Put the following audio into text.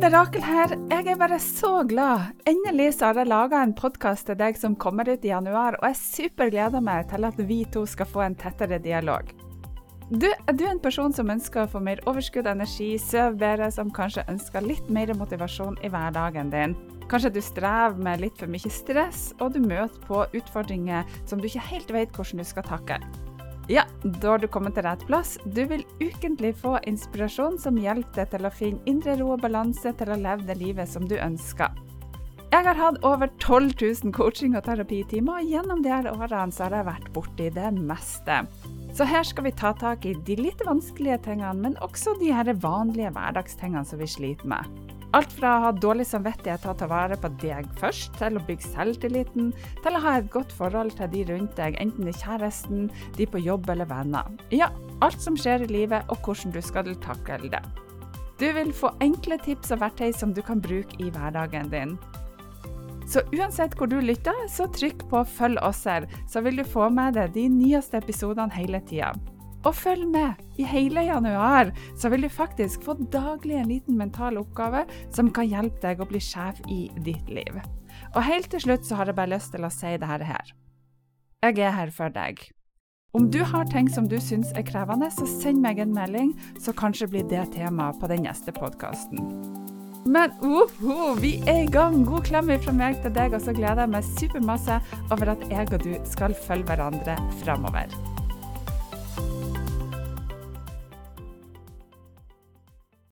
Ida Rakel her. Jeg er bare så glad. Endelig så har jeg laga en podkast til deg som kommer ut i januar, og jeg supergleder meg til at vi to skal få en tettere dialog. Du, er du en person som ønsker å få mer overskudd, energi, sove bedre, som kanskje ønsker litt mer motivasjon i hverdagen din? Kanskje du strever med litt for mye stress, og du møter på utfordringer som du ikke helt vet hvordan du skal takle? Ja, da har du kommet til rett plass. Du vil ukentlig få inspirasjon som hjelper deg til å finne indre ro og balanse til å leve det livet som du ønsker. Jeg har hatt over 12 000 coaching- og terapitimer, og gjennom de her årene så har jeg vært borti det meste. Så her skal vi ta tak i de litt vanskelige tingene, men også de her vanlige hverdagstingene som vi sliter med. Alt fra å ha dårlig samvittighet til å ta vare på deg først, til å bygge selvtilliten, til å ha et godt forhold til de rundt deg, enten det er kjæresten, de på jobb eller venner. Ja, alt som skjer i livet, og hvordan du skal takle det. Du vil få enkle tips og verktøy som du kan bruke i hverdagen din. Så uansett hvor du lytter, så trykk på 'følg oss her', så vil du få med deg de nyeste episodene hele tida. Og følg med! I hele januar så vil du faktisk få daglig en liten mental oppgave som kan hjelpe deg å bli sjef i ditt liv. Og helt til slutt så har jeg bare lyst til å si dette her. Jeg er her for deg. Om du har ting som du syns er krevende, så send meg en melding, så kanskje blir det tema på den neste podkasten. Men uh, uh, vi er i gang! God klem fra meg til deg, og så gleder jeg meg supermasse over at jeg og du skal følge hverandre framover.